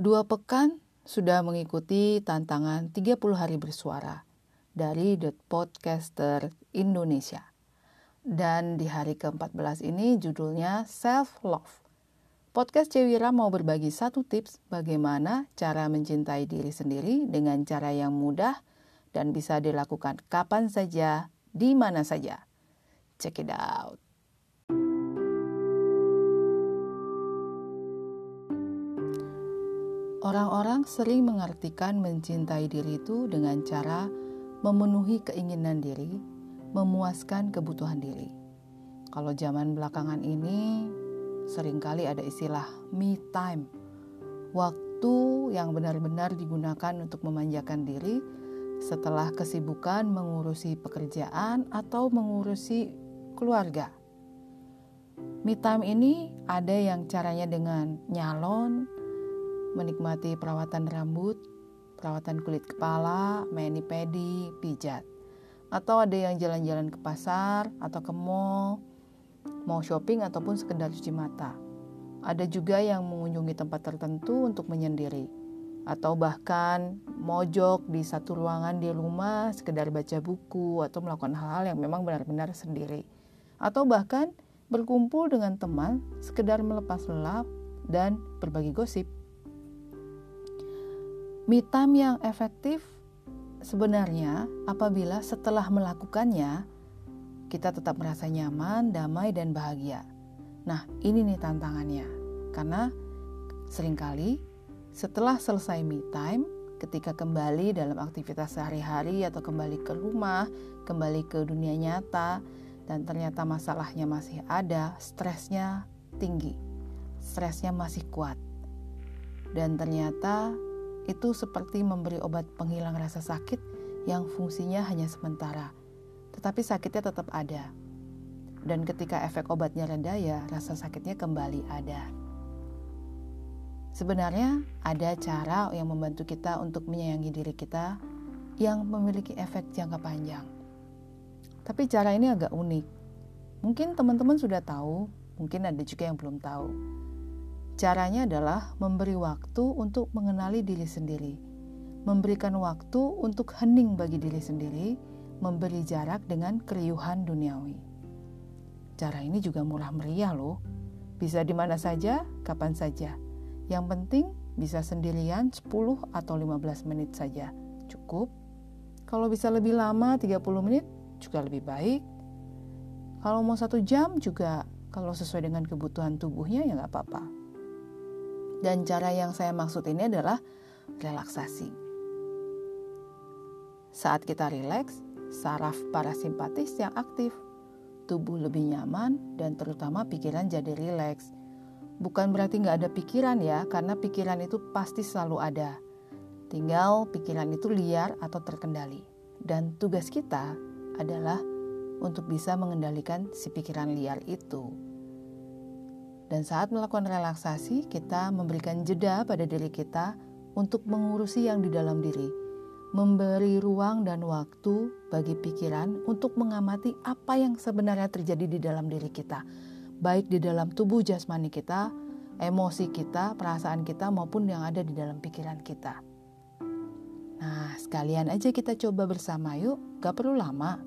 Dua pekan sudah mengikuti tantangan 30 hari bersuara dari The Podcaster Indonesia. Dan di hari ke-14 ini judulnya Self Love. Podcast Cewira mau berbagi satu tips bagaimana cara mencintai diri sendiri dengan cara yang mudah dan bisa dilakukan kapan saja, di mana saja. Check it out. Orang-orang sering mengartikan mencintai diri itu dengan cara memenuhi keinginan diri, memuaskan kebutuhan diri. Kalau zaman belakangan ini sering kali ada istilah me time. Waktu yang benar-benar digunakan untuk memanjakan diri setelah kesibukan mengurusi pekerjaan atau mengurusi keluarga. Me time ini ada yang caranya dengan nyalon, menikmati perawatan rambut, perawatan kulit kepala, mani pedi, pijat. Atau ada yang jalan-jalan ke pasar atau ke mall, mau shopping ataupun sekedar cuci mata. Ada juga yang mengunjungi tempat tertentu untuk menyendiri. Atau bahkan mojok di satu ruangan di rumah, sekedar baca buku atau melakukan hal-hal yang memang benar-benar sendiri. Atau bahkan berkumpul dengan teman, sekedar melepas lelap dan berbagi gosip. Me time yang efektif sebenarnya apabila setelah melakukannya kita tetap merasa nyaman, damai, dan bahagia. Nah, ini nih tantangannya. Karena sering kali setelah selesai me time, ketika kembali dalam aktivitas sehari-hari atau kembali ke rumah, kembali ke dunia nyata, dan ternyata masalahnya masih ada, stresnya tinggi, stresnya masih kuat. Dan ternyata itu seperti memberi obat penghilang rasa sakit yang fungsinya hanya sementara, tetapi sakitnya tetap ada. Dan ketika efek obatnya reda ya rasa sakitnya kembali ada. Sebenarnya ada cara yang membantu kita untuk menyayangi diri kita yang memiliki efek jangka panjang. Tapi cara ini agak unik. Mungkin teman-teman sudah tahu, mungkin ada juga yang belum tahu. Caranya adalah memberi waktu untuk mengenali diri sendiri, memberikan waktu untuk hening bagi diri sendiri, memberi jarak dengan keriuhan duniawi. Cara ini juga murah meriah loh. Bisa di mana saja, kapan saja. Yang penting bisa sendirian 10 atau 15 menit saja. Cukup. Kalau bisa lebih lama 30 menit juga lebih baik. Kalau mau satu jam juga kalau sesuai dengan kebutuhan tubuhnya ya nggak apa-apa. Dan cara yang saya maksud ini adalah relaksasi. Saat kita rileks, saraf parasimpatis yang aktif, tubuh lebih nyaman, dan terutama pikiran jadi rileks. Bukan berarti nggak ada pikiran ya, karena pikiran itu pasti selalu ada. Tinggal pikiran itu liar atau terkendali. Dan tugas kita adalah untuk bisa mengendalikan si pikiran liar itu. Dan saat melakukan relaksasi, kita memberikan jeda pada diri kita untuk mengurusi yang di dalam diri, memberi ruang dan waktu bagi pikiran untuk mengamati apa yang sebenarnya terjadi di dalam diri kita, baik di dalam tubuh jasmani kita, emosi kita, perasaan kita, maupun yang ada di dalam pikiran kita. Nah, sekalian aja kita coba bersama yuk, gak perlu lama.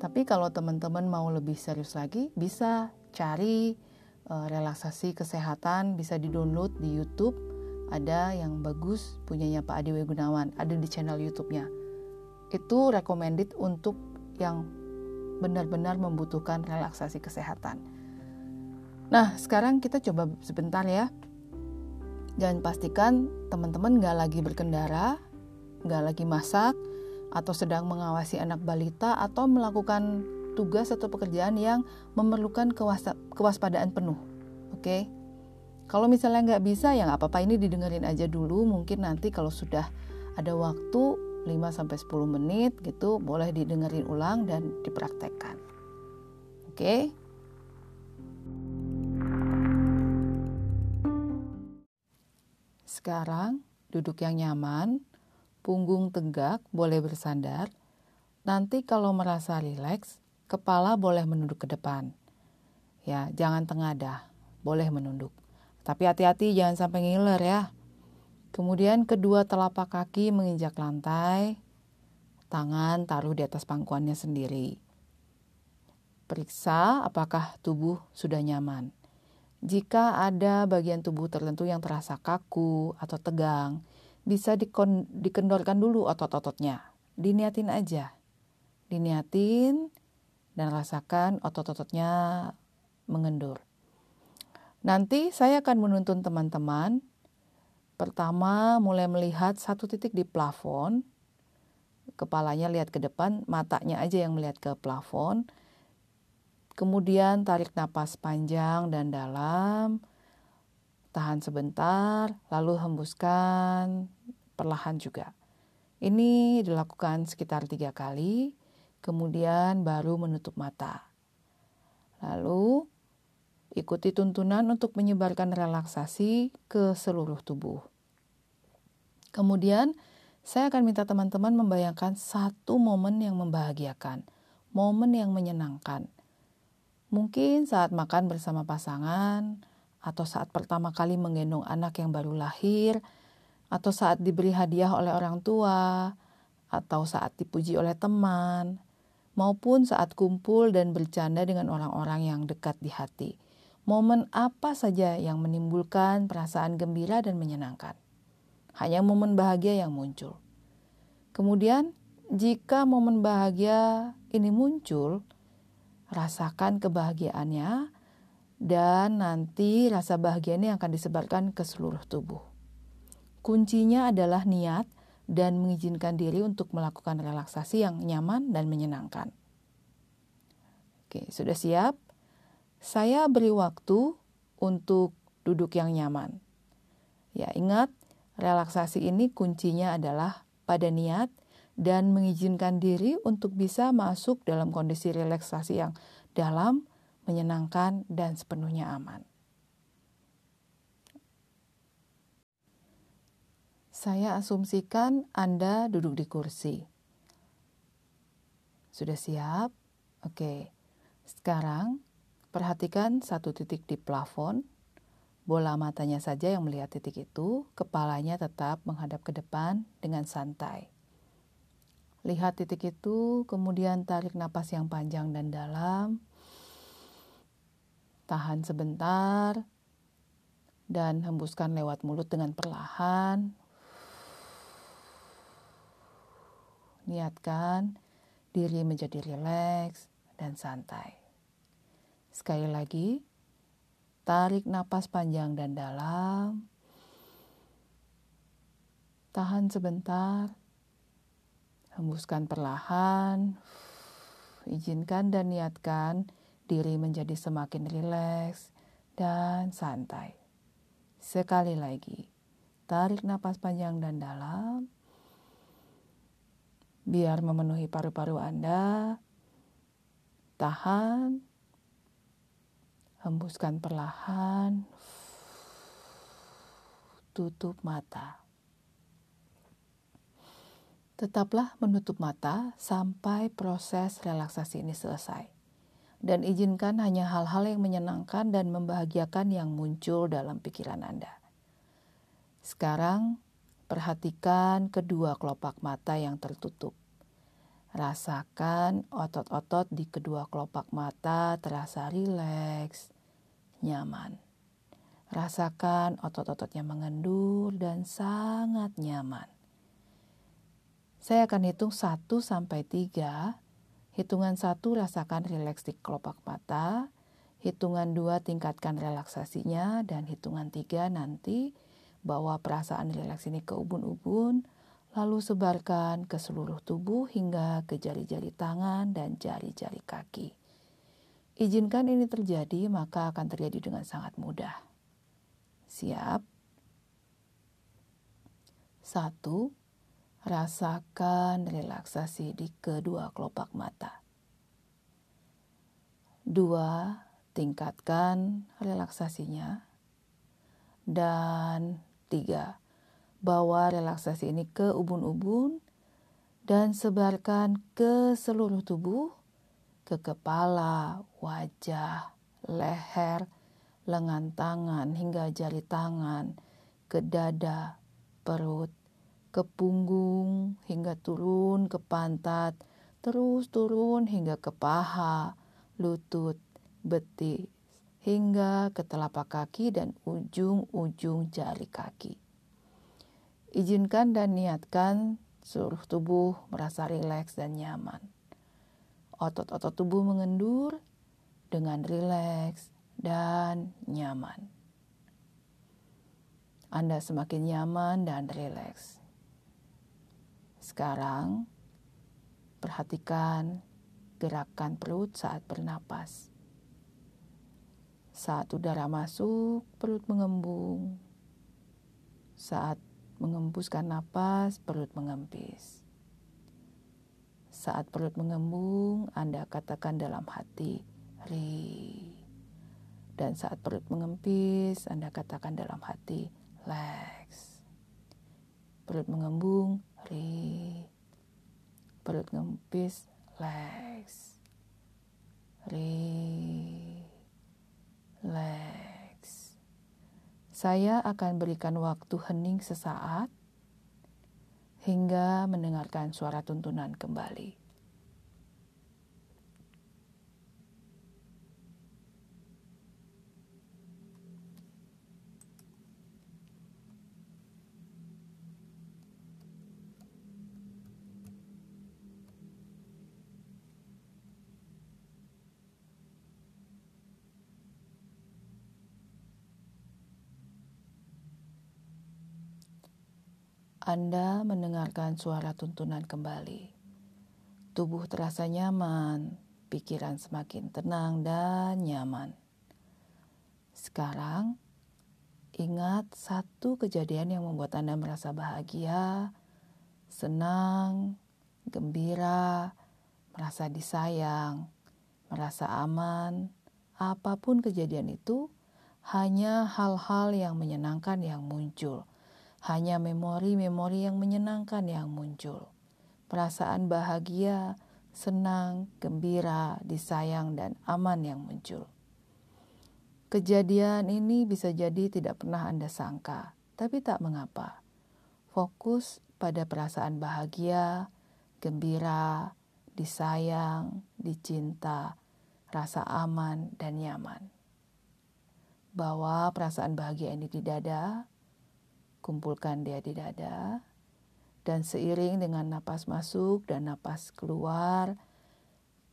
Tapi kalau teman-teman mau lebih serius lagi, bisa cari uh, relaksasi kesehatan bisa di-download di YouTube. Ada yang bagus punyanya Pak Adi Gunawan, ada di channel YouTube-nya. Itu recommended untuk yang benar-benar membutuhkan relaksasi kesehatan. Nah, sekarang kita coba sebentar ya. Dan pastikan teman-teman nggak lagi berkendara, nggak lagi masak, atau sedang mengawasi anak balita, atau melakukan tugas atau pekerjaan yang memerlukan kewaspadaan penuh. Oke, okay? kalau misalnya nggak bisa ya nggak apa-apa ini didengerin aja dulu. Mungkin nanti kalau sudah ada waktu 5-10 menit gitu boleh didengerin ulang dan dipraktekkan. Oke. Okay? Sekarang duduk yang nyaman, punggung tegak, boleh bersandar. Nanti kalau merasa rileks, Kepala boleh menunduk ke depan. Ya, jangan tengadah, boleh menunduk. Tapi hati-hati jangan sampai ngiler ya. Kemudian kedua telapak kaki menginjak lantai, tangan taruh di atas pangkuannya sendiri. Periksa apakah tubuh sudah nyaman. Jika ada bagian tubuh tertentu yang terasa kaku atau tegang, bisa dikendorkan dulu otot-ototnya. Diniatin aja. Diniatin dan rasakan otot-ototnya mengendur. Nanti saya akan menuntun teman-teman Pertama, mulai melihat satu titik di plafon. Kepalanya lihat ke depan, matanya aja yang melihat ke plafon. Kemudian tarik napas panjang dan dalam. Tahan sebentar, lalu hembuskan perlahan juga. Ini dilakukan sekitar tiga kali, kemudian baru menutup mata. Lalu Ikuti tuntunan untuk menyebarkan relaksasi ke seluruh tubuh. Kemudian, saya akan minta teman-teman membayangkan satu momen yang membahagiakan, momen yang menyenangkan. Mungkin saat makan bersama pasangan, atau saat pertama kali menggendong anak yang baru lahir, atau saat diberi hadiah oleh orang tua, atau saat dipuji oleh teman, maupun saat kumpul dan bercanda dengan orang-orang yang dekat di hati momen apa saja yang menimbulkan perasaan gembira dan menyenangkan. Hanya momen bahagia yang muncul. Kemudian, jika momen bahagia ini muncul, rasakan kebahagiaannya dan nanti rasa bahagia ini akan disebarkan ke seluruh tubuh. Kuncinya adalah niat dan mengizinkan diri untuk melakukan relaksasi yang nyaman dan menyenangkan. Oke, sudah siap? Saya beri waktu untuk duduk yang nyaman. Ya, ingat, relaksasi ini kuncinya adalah pada niat dan mengizinkan diri untuk bisa masuk dalam kondisi relaksasi yang dalam, menyenangkan, dan sepenuhnya aman. Saya asumsikan Anda duduk di kursi. Sudah siap? Oke. Sekarang Perhatikan satu titik di plafon, bola matanya saja yang melihat titik itu, kepalanya tetap menghadap ke depan dengan santai. Lihat titik itu, kemudian tarik napas yang panjang dan dalam. Tahan sebentar dan hembuskan lewat mulut dengan perlahan. Niatkan diri menjadi rileks dan santai. Sekali lagi, tarik napas panjang dan dalam. Tahan sebentar. Hembuskan perlahan. Izinkan dan niatkan diri menjadi semakin rileks dan santai. Sekali lagi, tarik napas panjang dan dalam. Biar memenuhi paru-paru Anda. Tahan Hembuskan perlahan. Tutup mata. Tetaplah menutup mata sampai proses relaksasi ini selesai. Dan izinkan hanya hal-hal yang menyenangkan dan membahagiakan yang muncul dalam pikiran Anda. Sekarang, perhatikan kedua kelopak mata yang tertutup. Rasakan otot-otot di kedua kelopak mata terasa rileks, nyaman. Rasakan otot-ototnya mengendur dan sangat nyaman. Saya akan hitung 1 sampai 3. Hitungan 1 rasakan rileks di kelopak mata. Hitungan 2 tingkatkan relaksasinya dan hitungan 3 nanti bawa perasaan rileks ini ke ubun-ubun lalu sebarkan ke seluruh tubuh hingga ke jari-jari tangan dan jari-jari kaki. Izinkan ini terjadi, maka akan terjadi dengan sangat mudah. Siap? Satu, rasakan relaksasi di kedua kelopak mata. Dua, tingkatkan relaksasinya. Dan tiga, bawa relaksasi ini ke ubun-ubun dan sebarkan ke seluruh tubuh ke kepala, wajah, leher, lengan tangan hingga jari tangan, ke dada, perut, ke punggung, hingga turun ke pantat, terus turun hingga ke paha, lutut, betis, hingga ke telapak kaki dan ujung-ujung jari kaki. Izinkan dan niatkan seluruh tubuh merasa rileks dan nyaman. Otot-otot tubuh mengendur dengan rileks dan nyaman. Anda semakin nyaman dan rileks. Sekarang, perhatikan gerakan perut saat bernapas. Saat udara masuk, perut mengembung. Saat mengembuskan napas, perut mengempis. Saat perut mengembung, Anda katakan dalam hati, "Ri." Dan saat perut mengempis, Anda katakan dalam hati, "Lex." Perut mengembung, Ri. Perut ngempis, Lex. Ri. Lex. Saya akan berikan waktu hening sesaat hingga mendengarkan suara tuntunan kembali. Anda mendengarkan suara tuntunan kembali. Tubuh terasa nyaman, pikiran semakin tenang dan nyaman. Sekarang, ingat satu kejadian yang membuat Anda merasa bahagia, senang, gembira, merasa disayang, merasa aman. Apa pun kejadian itu, hanya hal-hal yang menyenangkan yang muncul hanya memori-memori yang menyenangkan yang muncul. Perasaan bahagia, senang, gembira, disayang, dan aman yang muncul. Kejadian ini bisa jadi tidak pernah Anda sangka, tapi tak mengapa. Fokus pada perasaan bahagia, gembira, disayang, dicinta, rasa aman, dan nyaman. Bawa perasaan bahagia ini di dada, kumpulkan dia di dada, dan seiring dengan napas masuk dan napas keluar,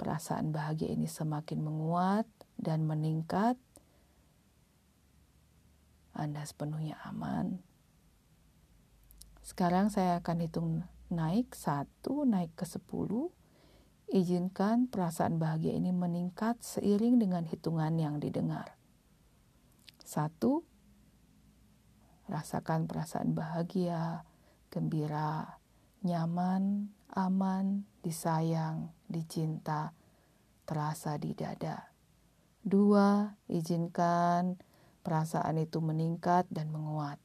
perasaan bahagia ini semakin menguat dan meningkat. Anda sepenuhnya aman. Sekarang saya akan hitung naik satu, naik ke sepuluh. Izinkan perasaan bahagia ini meningkat seiring dengan hitungan yang didengar. Satu, Rasakan perasaan bahagia, gembira, nyaman, aman, disayang, dicinta, terasa di dada. Dua, izinkan perasaan itu meningkat dan menguat.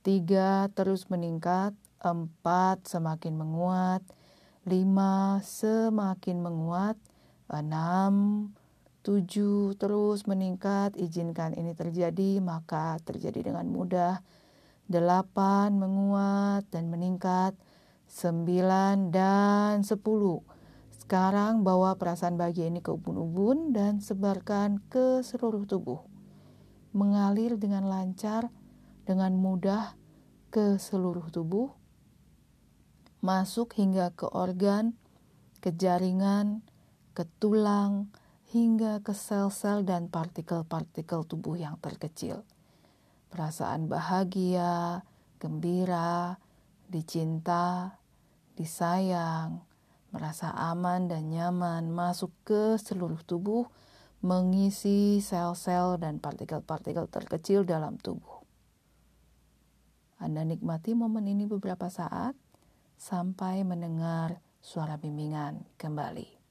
Tiga, terus meningkat. Empat, semakin menguat. Lima, semakin menguat. Enam, tujuh terus meningkat, izinkan ini terjadi, maka terjadi dengan mudah. Delapan menguat dan meningkat, sembilan dan sepuluh. Sekarang bawa perasaan bahagia ini ke ubun-ubun dan sebarkan ke seluruh tubuh. Mengalir dengan lancar, dengan mudah ke seluruh tubuh. Masuk hingga ke organ, ke jaringan, ke tulang, hingga ke sel-sel dan partikel-partikel tubuh yang terkecil. Perasaan bahagia, gembira, dicinta, disayang, merasa aman dan nyaman masuk ke seluruh tubuh, mengisi sel-sel dan partikel-partikel terkecil dalam tubuh. Anda nikmati momen ini beberapa saat sampai mendengar suara bimbingan kembali.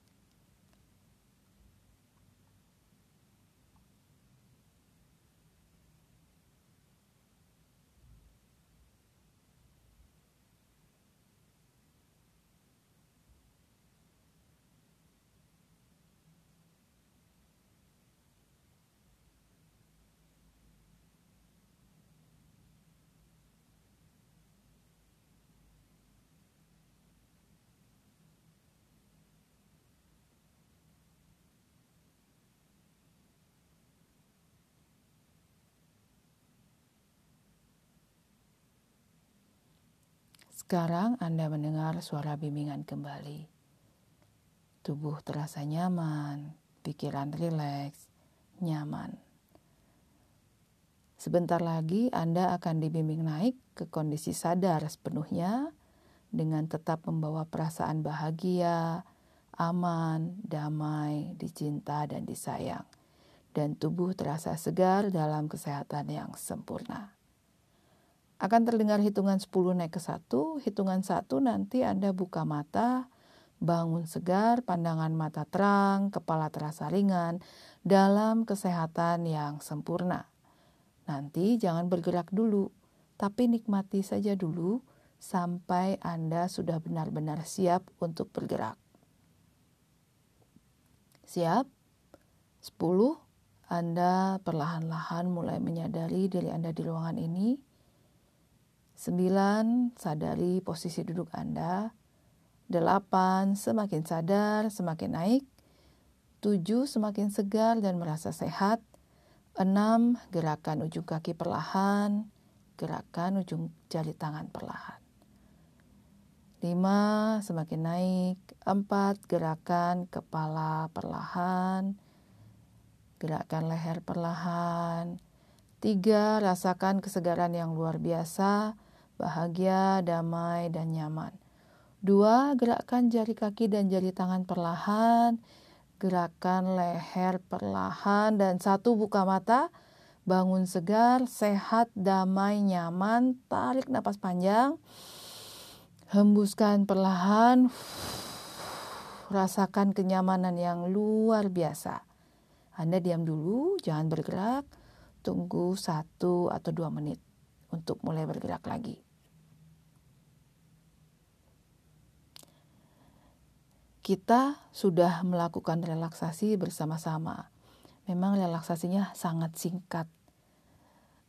Sekarang Anda mendengar suara bimbingan kembali. Tubuh terasa nyaman, pikiran rileks, nyaman. Sebentar lagi Anda akan dibimbing naik ke kondisi sadar sepenuhnya dengan tetap membawa perasaan bahagia, aman, damai, dicinta, dan disayang. Dan tubuh terasa segar dalam kesehatan yang sempurna. Akan terdengar hitungan 10 naik ke 1, hitungan 1 nanti Anda buka mata, bangun segar, pandangan mata terang, kepala terasa ringan, dalam kesehatan yang sempurna. Nanti jangan bergerak dulu, tapi nikmati saja dulu sampai Anda sudah benar-benar siap untuk bergerak. Siap? 10. Anda perlahan-lahan mulai menyadari diri Anda di ruangan ini. 9. Sadari posisi duduk Anda. 8. Semakin sadar, semakin naik. 7. Semakin segar dan merasa sehat. 6. Gerakan ujung kaki perlahan. Gerakan ujung jari tangan perlahan. 5. Semakin naik. 4. Gerakan kepala perlahan. Gerakan leher perlahan. 3. Rasakan kesegaran yang luar biasa bahagia, damai, dan nyaman. Dua, gerakkan jari kaki dan jari tangan perlahan, gerakan leher perlahan, dan satu, buka mata, bangun segar, sehat, damai, nyaman, tarik napas panjang, hembuskan perlahan, rasakan kenyamanan yang luar biasa. Anda diam dulu, jangan bergerak, tunggu satu atau dua menit untuk mulai bergerak lagi. Kita sudah melakukan relaksasi bersama-sama. Memang relaksasinya sangat singkat.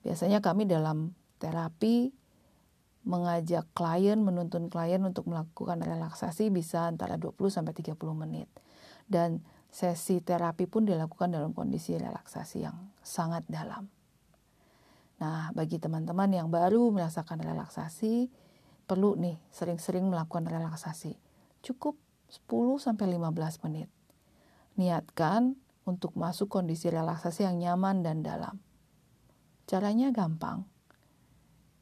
Biasanya kami dalam terapi mengajak klien, menuntun klien untuk melakukan relaksasi bisa antara 20 sampai 30 menit. Dan sesi terapi pun dilakukan dalam kondisi relaksasi yang sangat dalam. Nah, bagi teman-teman yang baru merasakan relaksasi, perlu nih sering-sering melakukan relaksasi. Cukup 10 sampai 15 menit. Niatkan untuk masuk kondisi relaksasi yang nyaman dan dalam. Caranya gampang.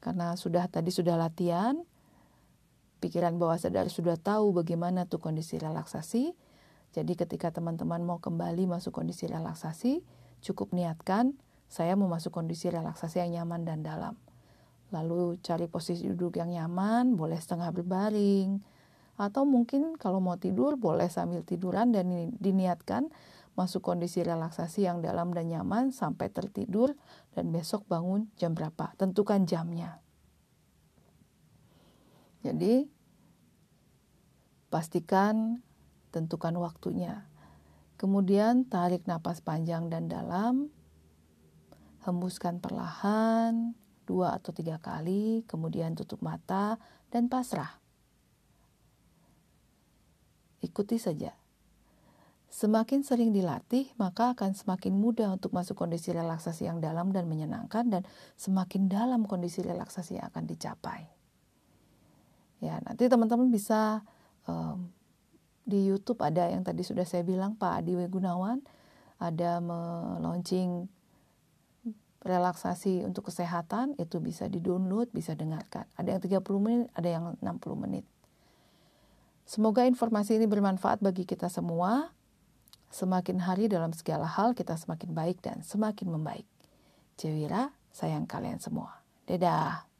Karena sudah tadi sudah latihan, pikiran bawah sadar sudah tahu bagaimana tuh kondisi relaksasi. Jadi ketika teman-teman mau kembali masuk kondisi relaksasi, cukup niatkan saya mau masuk kondisi relaksasi yang nyaman dan dalam. Lalu cari posisi duduk yang nyaman, boleh setengah berbaring. Atau mungkin kalau mau tidur boleh sambil tiduran dan diniatkan masuk kondisi relaksasi yang dalam dan nyaman sampai tertidur dan besok bangun jam berapa. Tentukan jamnya. Jadi pastikan tentukan waktunya. Kemudian tarik napas panjang dan dalam Hembuskan perlahan dua atau tiga kali, kemudian tutup mata dan pasrah. Ikuti saja. Semakin sering dilatih, maka akan semakin mudah untuk masuk kondisi relaksasi yang dalam dan menyenangkan dan semakin dalam kondisi relaksasi yang akan dicapai. Ya, nanti teman-teman bisa um, di YouTube ada yang tadi sudah saya bilang Pak Adi Gunawan ada melaunching relaksasi untuk kesehatan itu bisa di-download, bisa dengarkan. Ada yang 30 menit, ada yang 60 menit. Semoga informasi ini bermanfaat bagi kita semua. Semakin hari dalam segala hal kita semakin baik dan semakin membaik. Cewira, sayang kalian semua. Dadah.